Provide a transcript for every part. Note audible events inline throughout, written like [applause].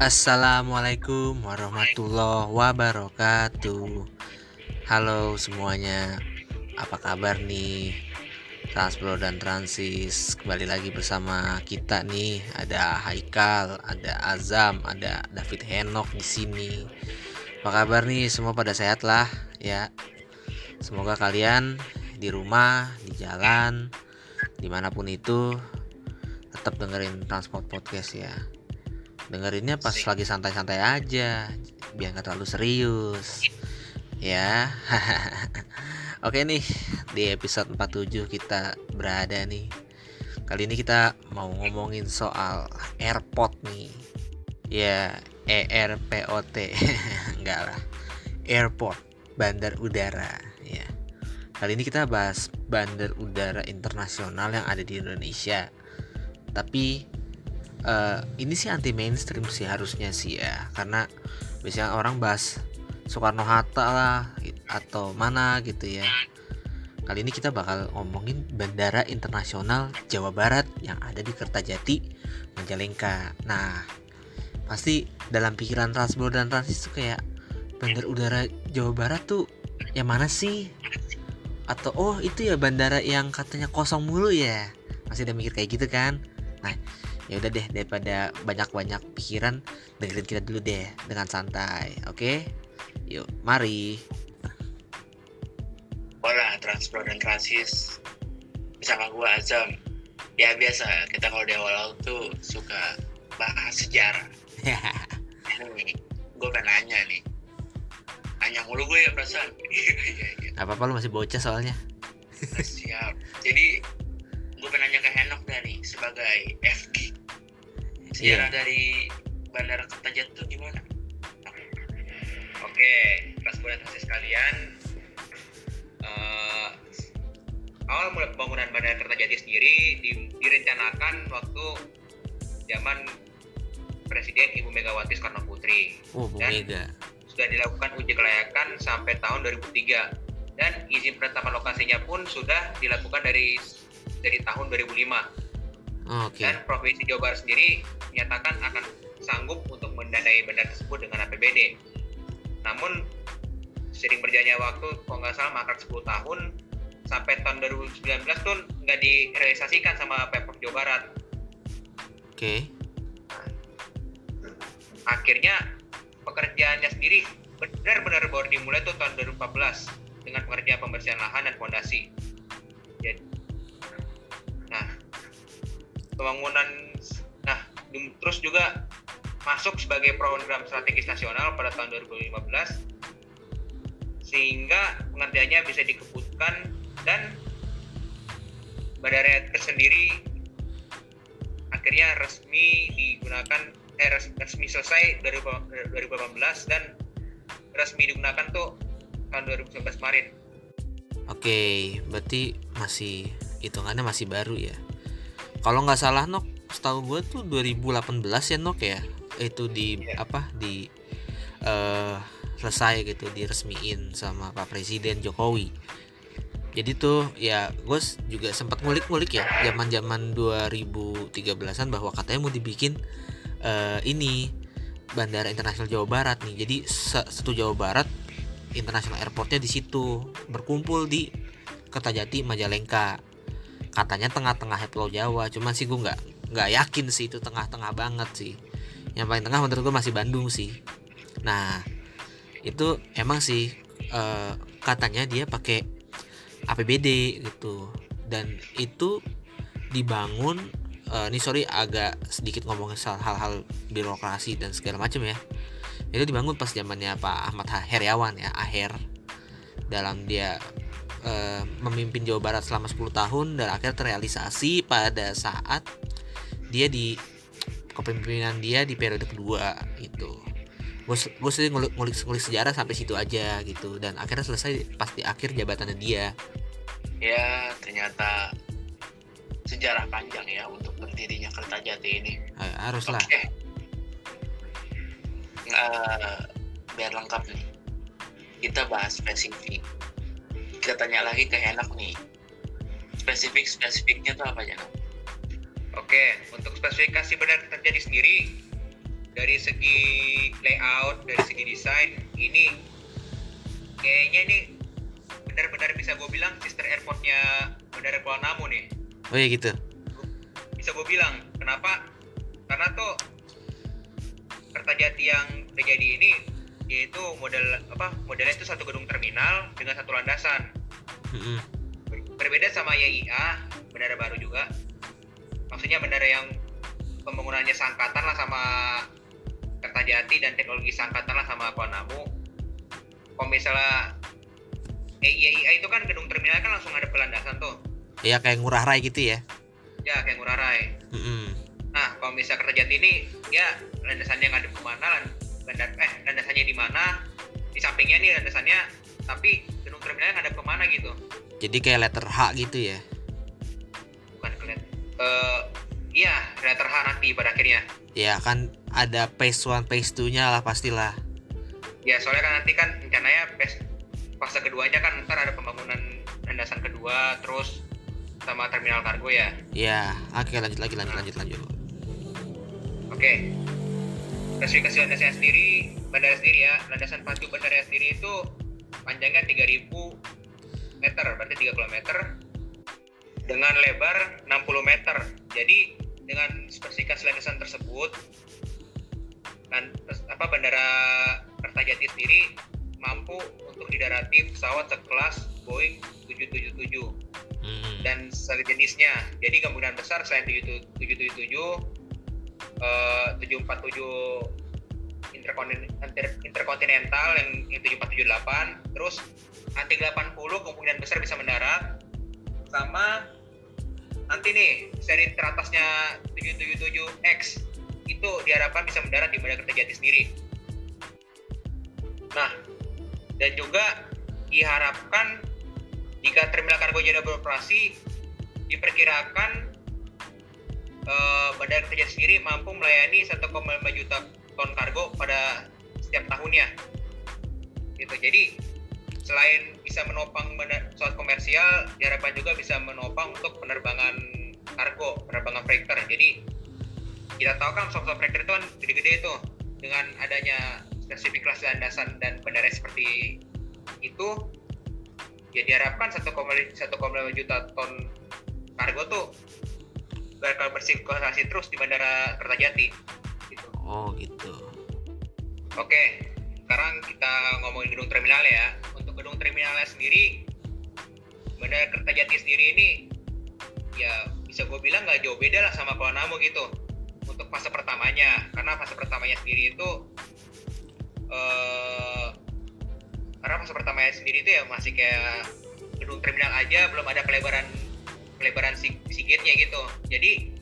Assalamualaikum warahmatullahi wabarakatuh. Halo semuanya Apa kabar nih? Transpro dan Transis Kembali lagi bersama kita nih. Ada Haikal, ada Azam, ada David Henok di sini. Apa kabar nih? Semua pada sehat lah ya. Semoga kalian di rumah, di jalan Di mana pun itu Tetap dengerin Transport Podcast ya dengerinnya pas lagi santai-santai aja biar nggak terlalu serius. Ya. [laughs] Oke nih di episode 47 kita berada nih. Kali ini kita mau ngomongin soal airport nih. Ya ERPOT enggak [laughs] lah. Airport bandar udara. Ya. Kali ini kita bahas bandar udara internasional yang ada di Indonesia. Tapi uh, ini sih anti mainstream sih harusnya sih ya. Karena biasanya orang bahas Soekarno Hatta lah atau mana gitu ya. Kali ini kita bakal ngomongin Bandara Internasional Jawa Barat yang ada di Kertajati Majalengka. Nah pasti dalam pikiran Transbro dan Transis tuh kayak bandar udara Jawa Barat tuh yang mana sih? Atau oh itu ya bandara yang katanya kosong mulu ya? Masih ada mikir kayak gitu kan? Nah ya udah deh daripada banyak-banyak pikiran dengerin kita dulu deh dengan santai oke? Okay? yuk mari. Hola Transpro dan Transis bersama gue Azam. Ya biasa kita kalau di awal tuh suka bahas sejarah. [laughs] Nih gue pengen nanya nih. Nanya mulu gue ya perasaan. [laughs] Apa apa lu masih bocah soalnya. Siap. Jadi gue pengen nanya ke Henok nih sebagai FG sejarah yeah. dari Bandara Kertajati itu gimana? Oke, transportasi sekalian, uh, awal mulai pembangunan Bandara Kertajati sendiri di, direncanakan waktu zaman Presiden Ibu Megawati Soekarno Putri. Oh, dan Mega. Sudah dilakukan uji kelayakan sampai tahun 2003 dan izin penetapan lokasinya pun sudah dilakukan dari dari tahun 2005 okay. dan provinsi Jawa Barat sendiri menyatakan akan sanggup untuk mendanai bandar tersebut dengan APBD. Namun sering berjalannya waktu, kalau nggak salah makar 10 tahun sampai tahun 2019 tuh nggak direalisasikan sama Pemprov Jawa Barat. Oke. Okay. Nah, akhirnya pekerjaannya sendiri benar-benar baru dimulai tuh tahun 2014 dengan pengerjaan pembersihan lahan dan fondasi. Jadi, pembangunan nah terus juga masuk sebagai program strategis nasional pada tahun 2015 sehingga pengertiannya bisa dikebutkan dan bandara tersendiri akhirnya resmi digunakan eh, resmi selesai dari 2018 dan resmi digunakan tuh tahun 2019 kemarin. Oke, berarti masih hitungannya masih baru ya kalau nggak salah nok setahu gue tuh 2018 ya nok ya? Itu di yeah. apa di uh, selesai gitu diresmiin sama Pak Presiden Jokowi. Jadi tuh ya gue juga sempat ngulik-ngulik ya zaman zaman 2013an bahwa katanya mau dibikin uh, ini Bandara Internasional Jawa Barat nih. Jadi satu Jawa Barat International Airportnya di situ berkumpul di Kertajati Majalengka katanya tengah-tengah Pulau Jawa. Cuman sih gue nggak nggak yakin sih itu tengah-tengah banget sih. Yang paling tengah menurut gue masih Bandung sih. Nah itu emang sih uh, katanya dia pakai APBD gitu. Dan itu dibangun uh, ini sorry agak sedikit ngomongin soal hal-hal birokrasi dan segala macam ya. Itu dibangun pas zamannya Pak Ahmad Heriawan ya akhir dalam dia uh, memimpin Jawa Barat selama 10 tahun dan akhirnya terrealisasi pada saat dia di kepemimpinan dia di periode kedua itu gue sering ngulik, ngulik, ngulik sejarah sampai situ aja gitu dan akhirnya selesai pas di akhir jabatannya dia. Ya ternyata sejarah panjang ya untuk berdirinya Kertajati ini. Eh, haruslah okay. uh, biar lengkap nih. Kita bahas spesifik kita tanya lagi ke enak nih. Spesifik spesifiknya tuh apa aja oke untuk spesifikasi benar terjadi sendiri dari segi layout dari segi desain ini. Kayaknya ini benar-benar bisa gue bilang sister airportnya Bandara Kuala Namu nih. Oh ya gitu. Bisa gue bilang. Kenapa? Karena tuh Kertajati yang terjadi ini yaitu model apa modelnya itu satu gedung terminal dengan satu landasan. Mm-mm. berbeda sama YIA bandara baru juga. Maksudnya bandara yang pembangunannya sangkatan lah sama Kertajati dan teknologi sangkatan lah sama Kuala Namu. Kalau misalnya eh, YIA itu kan gedung terminal kan langsung ada pelandasan tuh. Ya kayak ngurah rai gitu ya? Ya kayak Ngurah Rai. Mm-mm. Nah, kalau misalnya Kertajati ini ya landasannya ngadep ke mana, lan, bandar, eh landasannya di mana, di sampingnya nih landasannya, tapi gedung terminalnya ngadep ke mana gitu, jadi kayak letter H gitu ya bukan kelihatan. Eh, iya, letter H nanti pada akhirnya. ya kan ada phase one phase two nya lah pastilah Ya, soalnya kan nanti kan rencananya pes, fase keduanya kan ntar ada pembangunan landasan kedua, terus sama terminal kargo ya. ya oke lanjut lagi lanjut lanjut lanjut Oke. Spesifikasi landasannya sendiri, bandara sendiri ya, landasan pacu bandara sendiri itu panjangnya 3000 meter, berarti 3 km dengan lebar 60 meter. Jadi dengan spesifikasi landasan tersebut dan apa bandara Kertajati sendiri mampu untuk didarati pesawat sekelas Boeing 777 Mm-mm. dan sejenisnya. Jadi kemungkinan besar selain 777 eh, 747 interkontin- inter- interkontinental yang, yang 7478 terus anti 80 kemungkinan besar bisa mendarat sama nanti nih seri teratasnya 777X itu diharapkan bisa mendarat di Bandara Kertajati sendiri. Nah dan juga diharapkan jika terminal kargo jadi beroperasi diperkirakan eh, Bandara Kertajati sendiri mampu melayani 1,5 juta ton kargo pada setiap tahunnya. Gitu. Jadi selain bisa menopang pesawat komersial, diharapkan juga bisa menopang untuk penerbangan kargo, penerbangan freighter. Jadi kita tahu kan pesawat freighter itu kan gede-gede itu dengan adanya spesifikasi landasan dan bandara seperti itu ya diharapkan 1,5 1,5 juta ton kargo tuh bakal bersirkulasi terus di Bandara Kertajati gitu. oh gitu Oke, sekarang kita ngomongin gedung terminal ya. Untuk gedung terminalnya sendiri, Bandara Kertajati sendiri ini ya bisa gue bilang nggak jauh beda lah sama Kuala Namu gitu. Untuk fase pertamanya, karena fase pertamanya sendiri itu eh karena fase pertamanya sendiri itu ya masih kayak gedung terminal aja, belum ada pelebaran pelebaran si, si gate-nya gitu. Jadi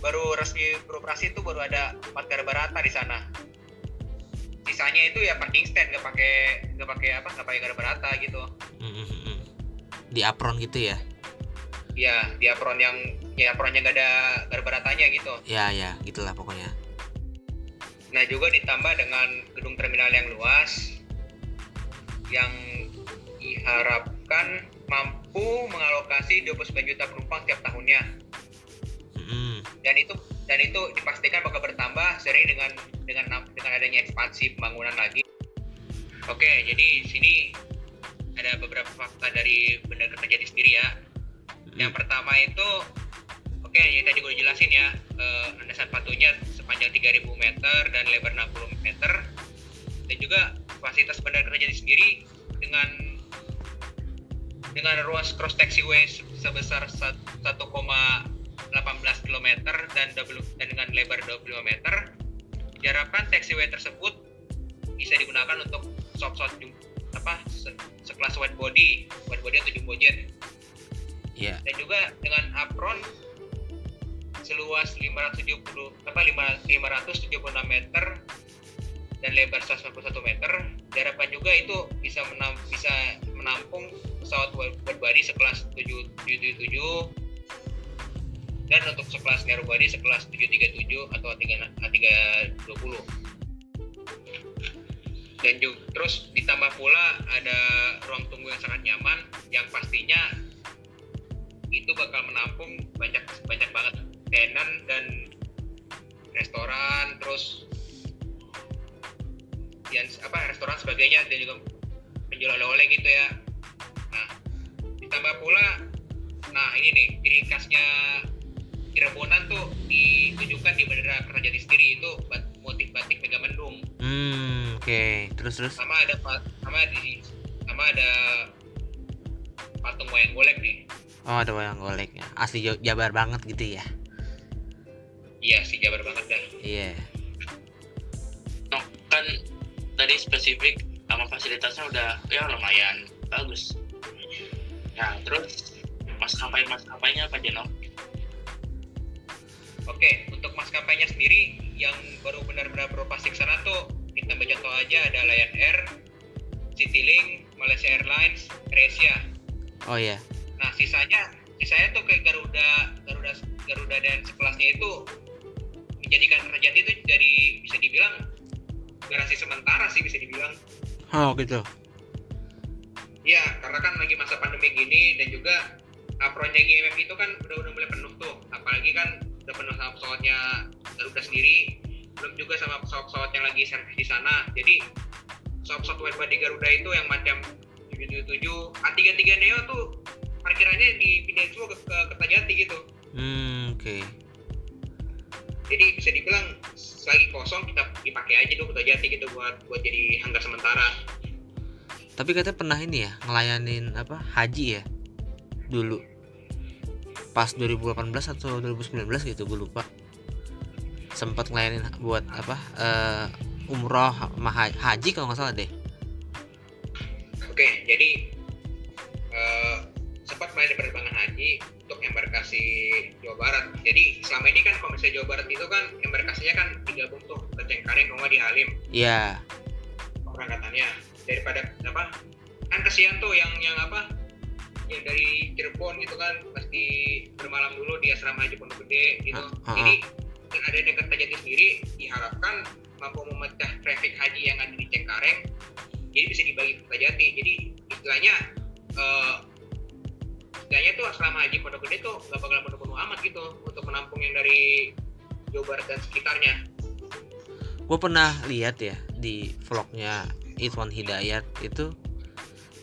baru resmi beroperasi itu baru ada empat garba rata di sana. Sisanya itu ya parking stand nggak pakai nggak pakai apa nggak pakai garba rata gitu. Mm-mm. di apron gitu ya? Ya di apron yang ya apronnya nggak ada garba ratanya gitu. Ya ya gitulah pokoknya. Nah juga ditambah dengan gedung terminal yang luas yang diharapkan mampu mengalokasi 29 juta penumpang tiap tahunnya Mm-mm. dan itu dan itu dipastikan bakal bertambah sering dengan dengan dengan adanya ekspansi pembangunan lagi. Oke, jadi di sini ada beberapa fakta dari Bandara Kertajati sendiri ya. Yang pertama itu oke yang tadi gue jelasin ya eh, landasan patunya sepanjang 3000 meter dan lebar 60 meter dan juga fasilitas Bandara Kertajati sendiri dengan dengan ruas cross taxiway se- sebesar sat- 1,18 km dan double, dan dengan lebar 25 meter diharapkan taxiway tersebut bisa digunakan untuk stop-stop jum- apa se- sekelas wide body wide body atau jumbo jet. Ya dan juga dengan apron seluas 570 apa 5, 576 meter dan lebar 191 meter diharapkan juga itu bisa menam, bisa menampung pesawat body sekelas 777 dan untuk sekelas narrow body sekelas 737 atau 320 dan juga terus ditambah pula ada ruang tunggu yang sangat nyaman yang pastinya itu bakal menampung banyak banyak banget tenan dan restoran terus yang apa restoran sebagainya dan juga penjual oleh-oleh gitu ya ditambah pula nah ini nih ciri khasnya Cirebonan tuh ditujukan di Bandara Kertajati sendiri itu bat- motif batik Megamendung Hmm, oke. Terus terus. sama ada sama di sama ada patung wayang golek nih Oh, ada wayang goleknya. Asli Jo- Jabar banget gitu ya. iya sih jabar banget dah Iya. No, kan tadi spesifik sama fasilitasnya udah ya lumayan bagus. Nah, terus maskapai maskapainya apa Jeno? Oke, untuk maskapainya sendiri yang baru benar-benar beroperasi ke sana tuh kita ambil contoh aja ada Lion Air, Citylink, Malaysia Airlines, AirAsia. Oh iya. Nah, sisanya sisanya tuh kayak Garuda, Garuda Garuda dan sekelasnya itu menjadikan Kerajaan itu jadi bisa dibilang garasi sementara sih bisa dibilang. Oh, gitu. Iya, karena kan lagi masa pandemi gini dan juga uh, proyek GMF itu kan udah udah mulai penuh tuh. Apalagi kan udah penuh sama pesawatnya Garuda sendiri, belum juga sama pesawat-pesawat yang lagi servis di sana. Jadi pesawat-pesawat wide body Garuda itu yang macam 777, A33 Neo tuh parkirannya dipindahin semua ke, ke Kertajati gitu. Hmm, oke. Jadi bisa dibilang selagi kosong kita dipakai aja tuh Kertajati gitu buat buat jadi hanggar sementara. Tapi katanya pernah ini ya, ngelayanin apa? Haji ya. Dulu. Pas 2018 atau 2019 gitu, gue lupa. Sempat ngelayanin buat apa? eh, umroh haji kalau nggak salah deh. Oke, jadi eh, sempat melayani penerbangan haji untuk embarkasi Jawa Barat. Jadi selama ini kan kalau misalnya Jawa Barat itu kan embarkasinya kan digabung tuh ke Cengkareng kalau di Halim Iya. keberangkatannya. Daripada apa? Kan kesian tuh yang yang apa? Yang dari Cirebon gitu kan pasti bermalam dulu di asrama haji Pondok Gede gitu. Ah, ah, Jadi dengan adanya Kertajati sendiri diharapkan mampu memecah traffic haji yang ada di Cengkareng jadi bisa dibagi ke Kertajati. Jadi istilahnya eh, istilahnya tuh asrama haji Pondok Gede tuh gak bakal penuh-penuh amat gitu untuk menampung yang dari Jawa Barat dan sekitarnya. gue pernah lihat ya di vlognya Itwan Hidayat itu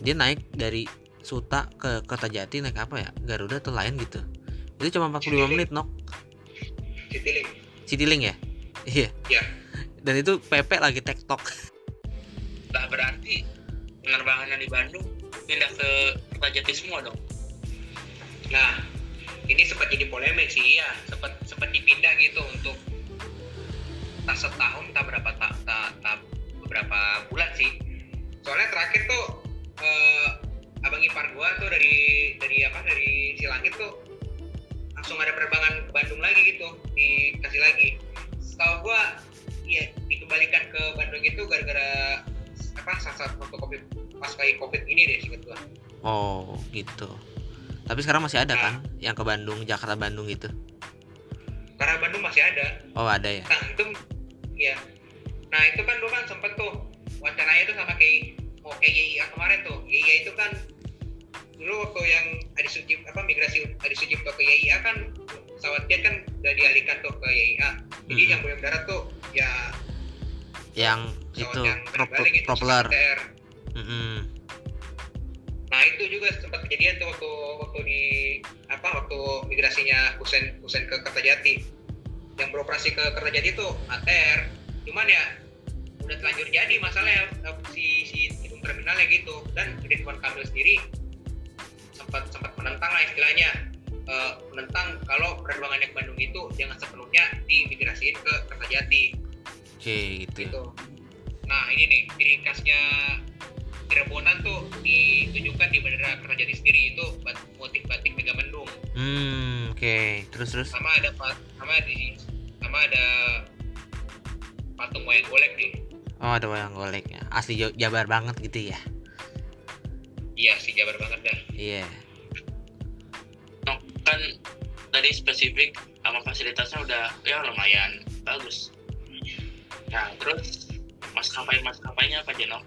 dia naik dari Suta ke Kertajati naik apa ya? Garuda atau lain gitu. Itu cuma 45 menit nok. Citylink. Citylink ya? [laughs] Iya. Iya. dan itu PP lagi tektok. [laughs] Tak berarti penerbangan yang di Bandung pindah ke Kertajati semua dong. Nah, ini sempat jadi polemik sih ya, sempat sempat dipindah gitu untuk tak setahun tak berapa tak, tak, tak beberapa bulan sih. Soalnya terakhir tuh eh, abang ipar gua tuh dari dari apa dari Silangit tuh langsung ada penerbangan ke Bandung lagi gitu dikasih lagi. Setahu gua ya dikembalikan ke Bandung itu gara-gara apa saat covid pas lagi covid ini deh singkat gua. oh gitu tapi sekarang masih ada kan yang ke Bandung Jakarta Bandung gitu Karena Bandung masih ada. oh ada ya Nah itu ya. Nah itu kan dulu kan sempet tuh wacananya tuh sama kayak mau kayak YIA kemarin tuh. YIA itu kan dulu waktu yang Adi Sucipto apa migrasi Adi Sucipto ke YIA kan pesawat jet kan udah dialihkan tuh ke YIA. Jadi Mhm. yang boleh mendarat tuh ya yang itu yang prop- gitu, propeller TR. Mm-mm. Nah itu juga sempat kejadian tuh waktu waktu di apa waktu migrasinya Husen Husen ke Kertajati yang beroperasi ke Kertajati itu ATR cuman ya udah terlanjur jadi masalahnya eh, si si hidung terminalnya gitu dan Ridwan Kamil sendiri sempat sempat menentang lah istilahnya eh, menentang kalau penerbangannya ke Bandung itu jangan sepenuhnya dimigrasiin ke Kertajati oke gitu ya. gitu. Nah ini nih ciri khasnya Cirebonan tuh ditujukan di Bandara Kertajati sendiri itu motif batik Megamendung. hmm oke terus terus Sama ada sama di sama ada patung wayang golek nih. oh ada wayang goleknya asli Jo- Jabar banget gitu ya Iya sih jabar banget dah. iya No, kan tadi spesifik sama fasilitasnya udah ya lumayan bagus. Nah, terus maskapai maskapainya apa Jeno?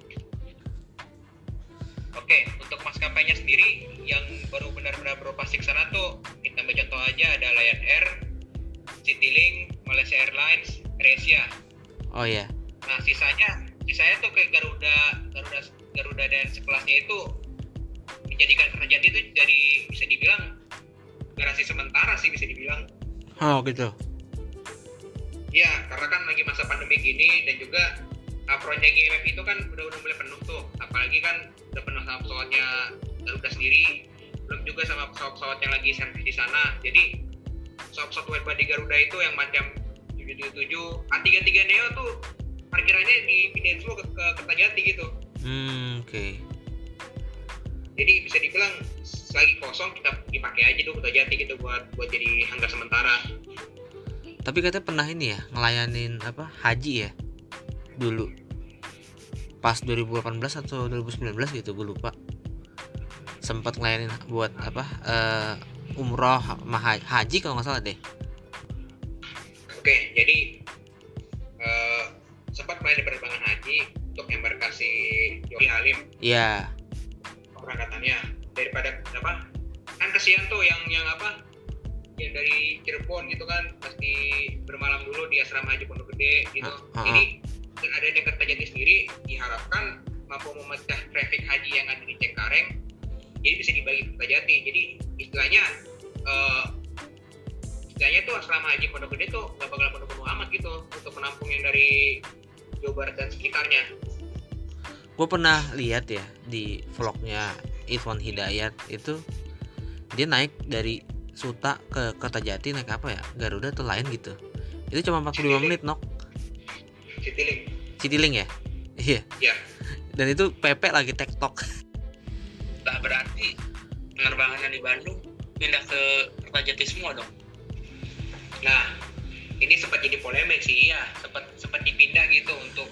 Oke, untuk maskapainya sendiri yang baru benar-benar beroperasi ke sana tuh kita ambil contoh aja ada Lion Air, Citylink, Malaysia Airlines, AirAsia. Oh iya. Nah, sisanya di saya tuh kayak Garuda Garuda Garuda dan sekelasnya itu menjadikan Kertajati itu jadi bisa dibilang garasi sementara sih bisa dibilang. Oh gitu. Ya karena kan lagi masa pandemi gini dan juga uh, proyek GMF itu kan udah udah mulai penuh tuh. Apalagi kan udah penuh sama pesawatnya Garuda sendiri belum juga sama pesawat-pesawat yang lagi servis di sana. Jadi pesawat-pesawat wide body Garuda itu yang macam 777 A33 Neo tuh parkirannya dipindahin semua ke, ke Kertajati gitu. Hmm oke. Jadi bisa dibilang lagi kosong kita dipakai aja dulu Kertajati gitu buat buat jadi hanggar sementara. Tapi katanya pernah ini ya ngelayanin apa haji ya? Dulu. Pas 2018 atau 2019 gitu gue lupa. Sempat ngelayanin buat apa eh, umroh haji kalau nggak salah deh Oke, jadi eh, sempat main di penerbangan haji untuk embarkasi Yogi Halim iya keberangkatannya daripada apa? Kan kesian tuh yang yang apa? Yang dari Cirebon gitu kan pasti bermalam dulu di asrama haji Pondok Gede gitu. Ah, ah, Jadi dengan adanya Kertajati sendiri diharapkan mampu memecah traffic haji yang ada di Cengkareng jadi bisa dibagi ke. Jadi istilahnya eh, istilahnya tuh asrama haji Pondok Gede tuh gak bakal penuh-penuh amat gitu untuk menampung yang dari Jawa Barat dan sekitarnya. gue pernah lihat ya di vlognya Irfan Hidayat itu dia naik dari Suta ke Kertajati naik apa ya? Garuda atau lain gitu. Itu cuma 45 menit nok. Citylink. Citilink ya? Iya. Ya. dan itu PP lagi tektok tak berarti penerbangan yang di Bandung pindah ke Kertajati semua dong Nah, ini sempat jadi polemik sih, iya, sempat sempat dipindah gitu untuk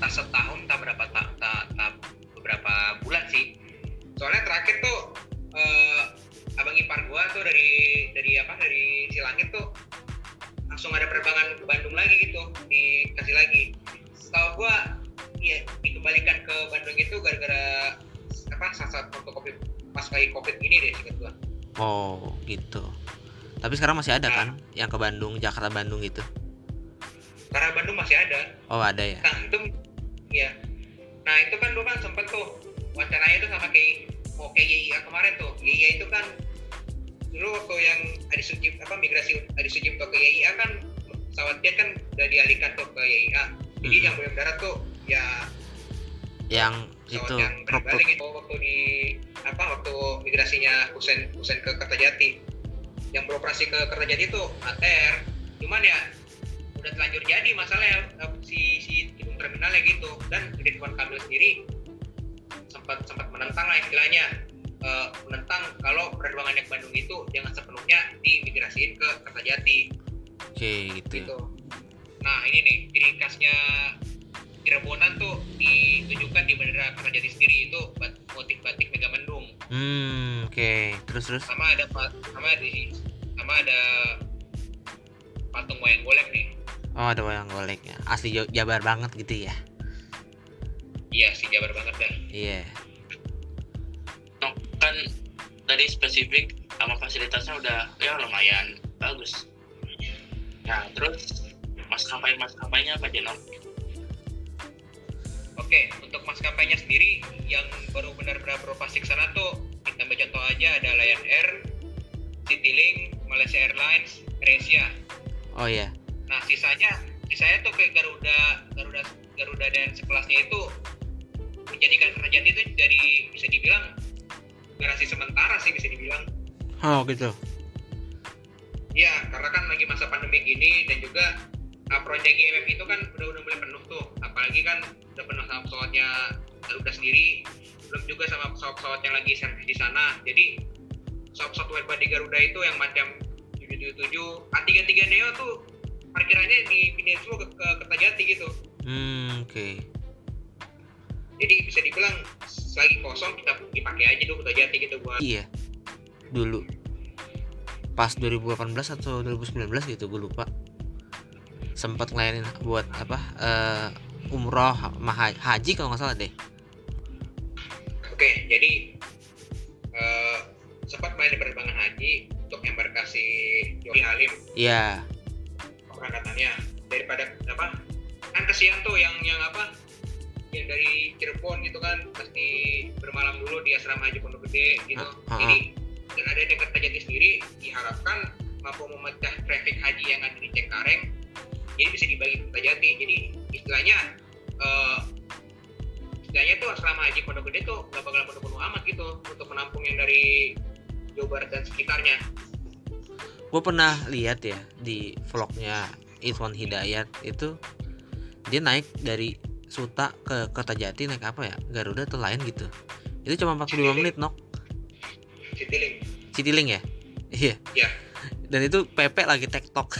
tak setahun, tak berapa tak, tak, tak beberapa bulan sih. Soalnya terakhir tuh eh, abang ipar gua tuh dari dari apa dari Silangit tuh langsung ada penerbangan ke Bandung lagi gitu, dikasih lagi. Setahu gua, ya dikembalikan ke Bandung itu gara-gara apa saat foto covid pas lagi covid ini deh singkat gua. oh gitu tapi sekarang masih ada kan yang ke Bandung Jakarta Bandung gitu Karena Bandung masih ada, oh ada ya Nah itu ya. Nah itu kan dulu kan sempet tuh wacananya itu sama kayak mau kayak YIA kemarin tuh. YIA itu kan dulu waktu yang Adi Sujip apa migrasi Adi Sujipto ke YIA kan pesawat jet kan udah dialihkan tuh ke YIA. Jadi Mhm. yang boleh mendarat tuh ya yang itu yang berbalik itu waktu di apa waktu migrasinya Husen Husen ke Kertajati. Yang beroperasi ke Kertajati itu ATR. Cuman ya udah terlanjur jadi masalah ya eh, si si gedung terminalnya gitu. Dan Ridwan Kamil sendiri sempat sempat menentang lah istilahnya. Eh, menentang kalau penerbangan ke Bandung itu jangan sepenuhnya dimigrasiin ke Kertajati. Oke gitu gitu. Nah ini nih ciri khasnya Cirebonan tuh ditunjukkan di Bandara Kertajati sendiri. Itu motif batik Megamendung hmm oke. Terus terus? Sama ada sama di sama ada patung wayang golek nih. Oh ada wayang goleknya asli Jo- Jabar banget gitu ya? Iya sih Jabar banget dah. Iya. No, kan tadi spesifik sama fasilitasnya udah ya lumayan bagus. Nah terus maskapai maskapainya apa aja Nom? Oke, untuk maskapainya sendiri yang baru benar-benar beroperasi ke sana tuh kita ambil contoh aja ada Lion Air, Citylink, Malaysia Airlines, AirAsia. oh iya Nah, sisanya sisanya tuh kayak Garuda, Garuda, Garuda dan sekelasnya itu menjadikan kerajaan itu jadi bisa dibilang garasi sementara sih bisa dibilang. oh gitu Ya, karena kan lagi masa pandemi gini dan juga uh, proyek GMF itu kan udah udah mulai penuh tuh. Apalagi kan udah penuh sama pesawatnya Garuda sendiri, belum juga sama pesawat-pesawat yang lagi servis di sana. Jadi pesawat-pesawat wide Garuda itu yang macam 777, A33 Neo tuh parkirannya dipindahin semua ke, ke Kertajati gitu. hmm oke Jadi bisa dibilang lagi kosong kita dipakai aja dulu Kertajati gitu buat iya dulu pas 2018 atau 2019 gitu gue lupa sempat ngelayanin buat apa eh, umroh haji kalau nggak salah deh. Oke, jadi eh, sempat main di penerbangan haji untuk embarkasi Yogi Halim. Iya. Keberangkatannya. Daripada apa? Kan kesian tuh yang yang apa yang dari Cirebon gitu kan pasti bermalam dulu di asrama haji Pondok Gede gitu. Ah, jadi dengan ada dekat Kertajati sendiri diharapkan mampu memecah traffic haji yang ada di Cengkareng jadi bisa dibagi ke Kertajati jadi istilahnya eh, istilahnya tuh asrama haji Pondok Gede tuh gak bakal penuh-penuh amat gitu untuk menampung yang dari Jawa Barat dan sekitarnya. Gue pernah lihat ya di vlognya Irfan Hidayat itu dia naik dari Suta ke Kertajati naik apa ya? Garuda atau lain gitu. Itu cuma 45 menit nok. Citylink. Citilink ya? [laughs] Iya. Iya. dan itu PP lagi tektok.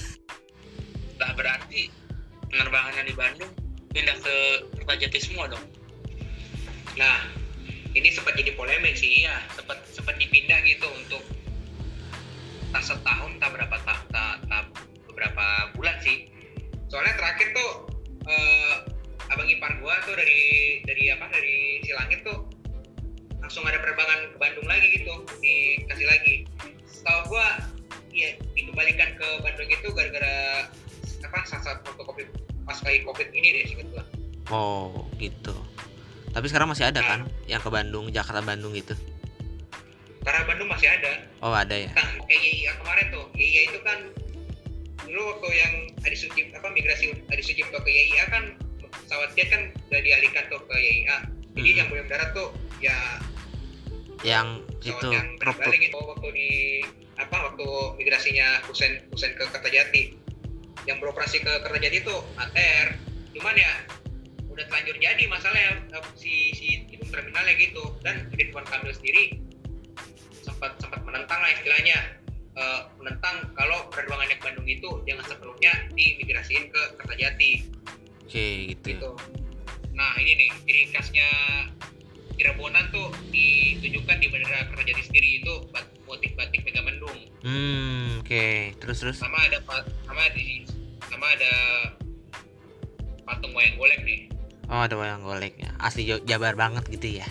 Nah berarti penerbangan yang di Bandung pindah ke Kertajati semua dong. Nah, ini sempat jadi polemik sih ya, sempat sempat dipindah gitu untuk tak setahun tak berapa tak, tak, tak beberapa bulan sih. Soalnya terakhir tuh eh, abang ipar gua tuh dari dari apa dari Silangit tuh langsung ada penerbangan ke Bandung lagi gitu dikasih lagi. Setahu gua ya dikembalikan ke Bandung itu gara-gara apa saat waktu covid pas lagi covid ini deh singkat gua. oh gitu tapi sekarang masih ada kan yang ke Bandung Jakarta Bandung gitu Karena Bandung masih ada. oh ada ya Nah, kayak YIA kemarin tuh, YIA itu kan dulu waktu yang Adi Sucipto apa migrasi Adi Sucipto ke YIA kan pesawat jet kan udah dialihkan tuh ke YIA. Jadi Mhm. yang boleh mendarat tuh ya yang itu yang berbalik itu waktu di apa waktu migrasinya Husen Husen ke Kertajati. Yang beroperasi ke Kertajati itu ATR. Cuman ya udah terlanjur jadi masalahnya eh, si si gedung terminalnya gitu. Dan Ridwan Kamil sendiri sempat sempat menentang lah istilahnya. Eh, menentang kalau penerbangannya ke Bandung itu jangan sepenuhnya diimigrasiin ke Kertajati. Oke gitu gitu. Nah ini nih ciri khasnya Cirebonan tuh ditunjukkan di Bandara Kertajati sendiri itu motif batik Megamendung. Hmm oke. Terus terus? Sama ada sama di sama ada patung wayang golek nih. oh ada wayang goleknya asli Jo- Jabar banget gitu ya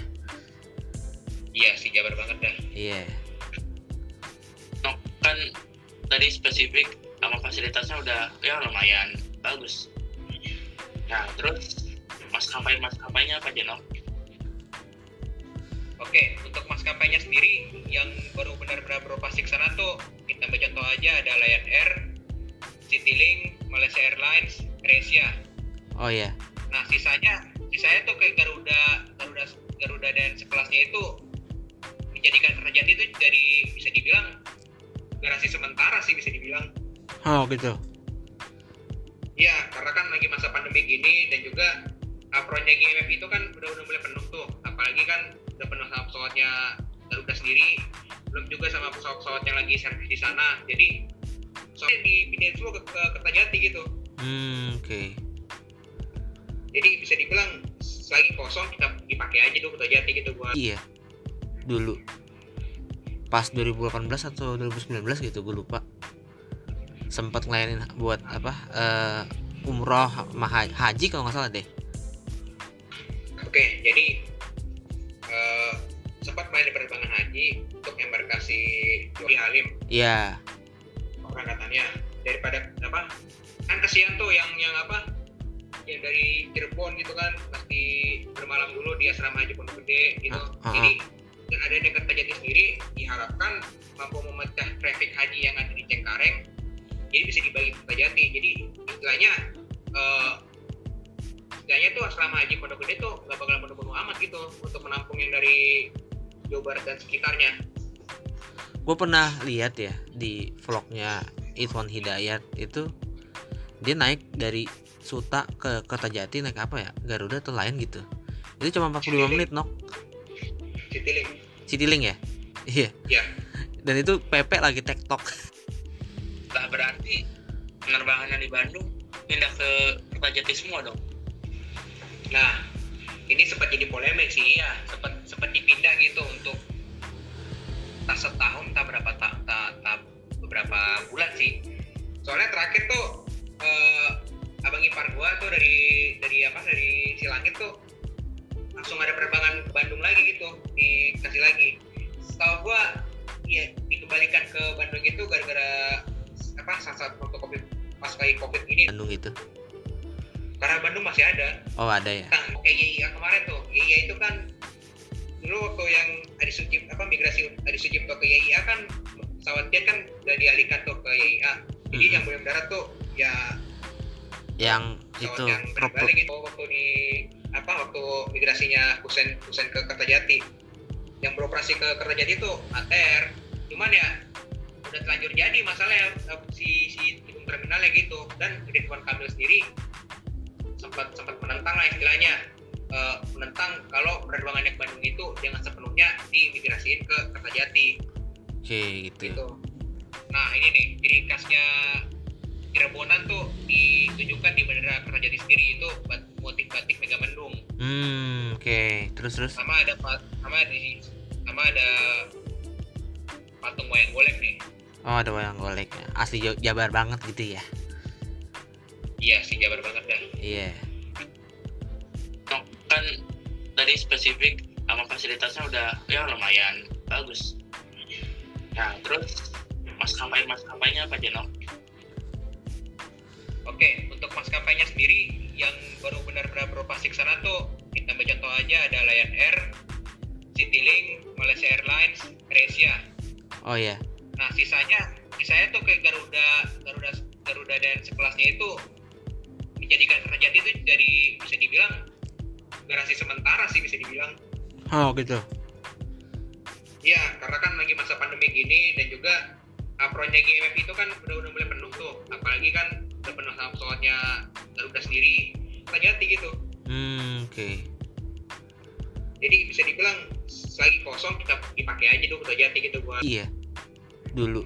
Iya sih Jabar banget dah. iya No, kan tadi spesifik sama fasilitasnya udah ya lumayan bagus. Nah terus maskapai maskapainya apa aja no? Oke, untuk maskapainya sendiri yang baru benar-benar beroperasi ke sana tuh kita ambil contoh aja ada Lion Air, Citylink, Malaysia Airlines, Asia. oh iya Nah sisanya sisanya tuh kayak Garuda, Garuda, Garuda dan sekelasnya itu menjadikan Kertajati itu jadi bisa dibilang garasi sementara sih bisa dibilang. oh gitu Ya karena kan lagi masa pandemi gini dan juga apronnya GMF itu kan udah udah mulai penuh tuh, apalagi kan udah penuh sama pesawatnya Garuda sendiri, belum juga sama pesawat-pesawat yang lagi servis di sana. Jadi soalnya dipindahin semua ke, ke Kertajati gitu. hmm oke. Jadi bisa dibilang selagi kosong kita dipakai aja dulu Kertajati gitu buat iya. Dulu. Pas 2018 atau 2019 gitu gue lupa. Sempat ngelayanin buat apa eh, umroh haji kalau nggak salah deh. Oke, jadi eh, sempat main di penerbangan haji untuk embarkasi Joli Halim. Iya keberangkatannya daripada apa kan kesian tuh yang yang apa yang dari Cirebon gitu kan pasti bermalam dulu di asrama haji Pondok Gede gitu. Ah, ah, jadi dengan adanya Kertajati sendiri diharapkan mampu memecah traffic haji yang ada di Cengkareng jadi bisa dibagi ke Kertajati jadi istilahnya istilahnya tuh asrama haji Pondok Gede tuh gak bakal penuh-penuh amat gitu untuk menampung yang dari Jawa Barat dan sekitarnya gue pernah lihat ya di vlognya Irfan Hidayat itu dia naik dari Suta ke Kertajati naik apa ya? Garuda atau lain gitu. Itu cuma 45 menit nok. Citylink. Citilink ya? Iya. Ya dan itu PP lagi tektok Nah berarti penerbangan yang di Bandung pindah ke Kertajati semua dong. Nah, ini sempat jadi polemik sih ya, sempat sempat dipindah gitu untuk tak setahun tak berapa tak, tak, tak beberapa bulan sih. Soalnya terakhir tuh eh, abang ipar gua tuh dari dari apa dari Silangit tuh langsung ada penerbangan ke Bandung lagi gitu dikasih lagi. Setahu gua ya dikembalikan ke Bandung itu gara-gara apa saat saat waktu covid pas lagi covid ini Bandung itu karena Bandung masih ada Oh ada ya. nah kayak YIA kemarin tuh YIA itu kan dulu waktu yang Adi Sucipto apa migrasi Adi Sucipto ke YIA kan pesawat jet kan udah dialihkan tuh ke YIA jadi Mhm. yang boleh mendarat tuh ya Yang itu yang berbalik itu waktu di apa waktu migrasinya Husen Husen ke Kertajati. Yang beroperasi ke Kertajati itu ATR cuman ya udah terlanjur jadi masalahnya eh, si si gedung terminalnya gitu. Dan Ridwan Kamil sendiri sempat sempat menentang lah istilahnya eh, menentang kalau penerbangannya ke Bandung itu jangan sepenuhnya dimigrasiin ke Kertajati Oke gitu. gitu. Nah ini nih ciri khasnya Cirebonan tuh ditunjukkan di Bandara Kertajati sendiri itu bat- motif batik Mega Mendung. Hmm oke. Terus terus. Sama ada sama di sama ada patung wayang golek nih. Oh ada wayang golek. Asli Jabar banget gitu ya. Iya sih Jabar banget dah. Iya. No, kan tadi spesifik sama fasilitasnya udah ya lumayan bagus nah terus maskapai maskapainya apa Jeno? Oke, untuk maskapainya sendiri yang baru benar-benar beroperasi ke sana tuh kita ambil contoh aja ada Lion Air, Citylink, Malaysia Airlines, Asia. Oh ya. Nah sisanya sisanya tuh kayak Garuda Garuda Garuda dan sekelasnya itu menjadikan Kertajati itu jadi bisa dibilang garasi sementara sih bisa dibilang Oh gitu. ya karena kan lagi masa pandemi gini dan juga apronnya GMF itu kan udah udah mulai penuh tuh apalagi kan udah penuh sama pesawatnya Garuda sendiri Kertajati gitu Hmm oke. jadi bisa dibilang lagi kosong kita dipakai aja tuh Kertajati gitu buat Iya. Dulu.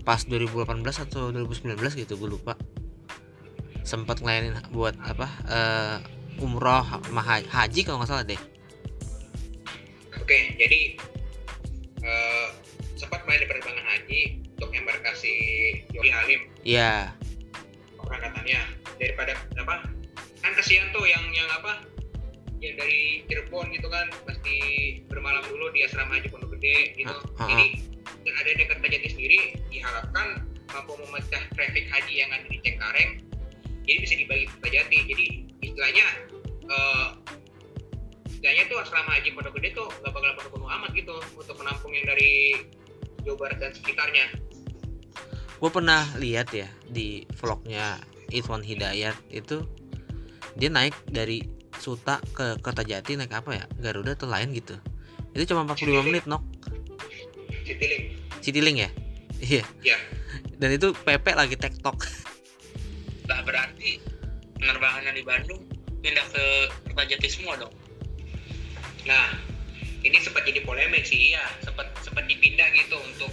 Pas 2018 atau 2019 gitu gue lupa. Sempat ngelayanin buat apa? eh umroh sama ha- haji kalau nggak salah deh. Oke, jadi eh, sempat main di penerbangan haji untuk embarkasi Yogi Halim. Iya. keberangkatannya daripada apa kan kasihan tuh yang yang apa yang dari Cirebon gitu kan pasti bermalam dulu di asrama haji Pondok Gede gitu. Ah, ah, jadi yang ada dekat Tajati sendiri diharapkan mampu memecah traffic haji yang ada di Cengkareng. Jadi bisa dibagi ke Tajati jadi istilahnya eh, istilahnya tuh asrama haji Pondok Gede tuh gak bakal penuh-penuh amat gitu untuk menampung yang dari Jawa Barat dan sekitarnya. Gue pernah lihat ya di vlognya Itwan Hidayat itu dia naik dari Suta ke Kertajati naik apa ya? Garuda atau lain gitu. Itu cuma 45 menit nok. Citylink. Citylink ya? Iya. Ya dan itu PP lagi tektok Lah berarti penerbangannya di Bandung pindah ke Kertajati semua dong. Nah, ini sempat jadi polemik sih ya, sempat sempat dipindah gitu untuk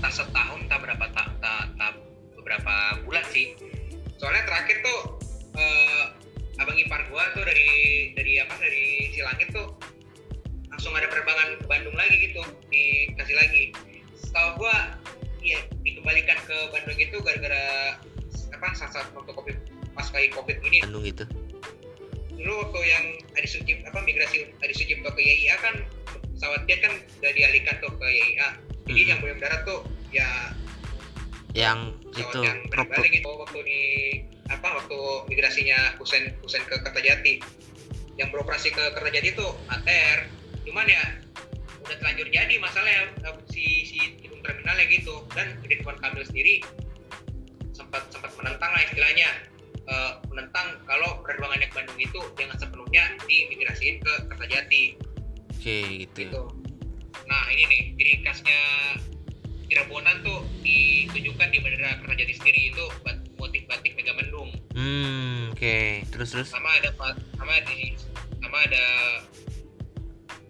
tak setahun, tak berapa tak, tak, tak beberapa bulan sih. Soalnya terakhir tuh eh, abang ipar gua tuh dari dari apa dari Silangit tuh langsung ada penerbangan ke Bandung lagi gitu, dikasih lagi. Setahu gua ya dikembalikan ke Bandung itu gara-gara apa saat waktu covid pas kayak covid ini. Bandung gitu. Dulu waktu yang Adi Sucipto apa migrasi Adi Sucipto ke YIA kan pesawat jet kan udah dialihkan tuh ke YIA jadi Mhm. yang boleh mendarat tuh ya yang itu yang berbalik gitu. Waktu di apa waktu migrasinya Husen Husen ke Kertajati. Yang beroperasi ke Kertajati itu ATR cuman ya udah terlanjur jadi masalahnya eh, si si gedung terminalnya gitu. Dan Ridwan Kamil sendiri sempat sempat menentang lah istilahnya. Eh, menentang kalau penerbangannya ke Bandung itu jangan sepenuhnya dimigrasiin ke Kertajati. Oke gitu gitu. Nah ini nih ciri khasnya Cirebonan tuh ditunjukkan di Bandara Kertajati sendiri itu bat- motif batik Mega Mendung. hmm oke. Terus terus? Sama ada sama di sama ada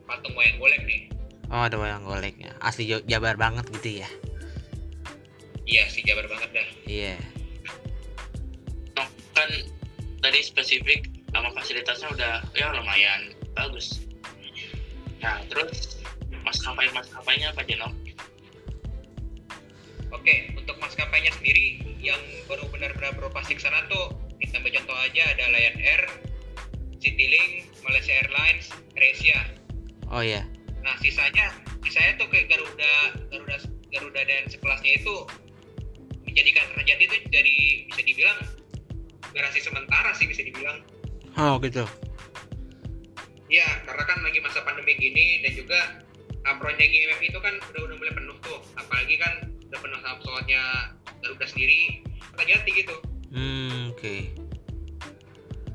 patung wayang golek nih. oh ada wayang goleknya. Asli Jabar banget gitu ya Iya sih Jabar banget dah. iya No, kan tadi spesifik sama fasilitasnya udah ya lumayan bagus. Nah terus maskapai maskapainya apa Jeno? Oke, untuk maskapainya sendiri yang baru benar-benar beroperasi ke sana tuh kita ambil contoh aja ada Lion Air, Citylink, Malaysia Airlines, Asia. oh ya Nah sisanya sisanya tuh kayak Garuda Garuda Garuda dan sekelasnya itu menjadikan Kertajati itu jadi bisa dibilang garasi sementara sih bisa dibilang. Oh gitu. Ya karena kan lagi masa pandemi gini dan juga uh, proyek GMF itu kan udah udah mulai penuh tuh. Apalagi kan udah penuh sama pesawatnya Garuda sendiri ganti gitu. Hmm oke.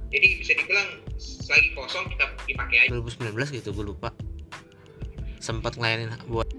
Jadi bisa dibilang lagi kosong kita dipakai aja. 2019 gitu gue lupa. Sempat ngelayanin buat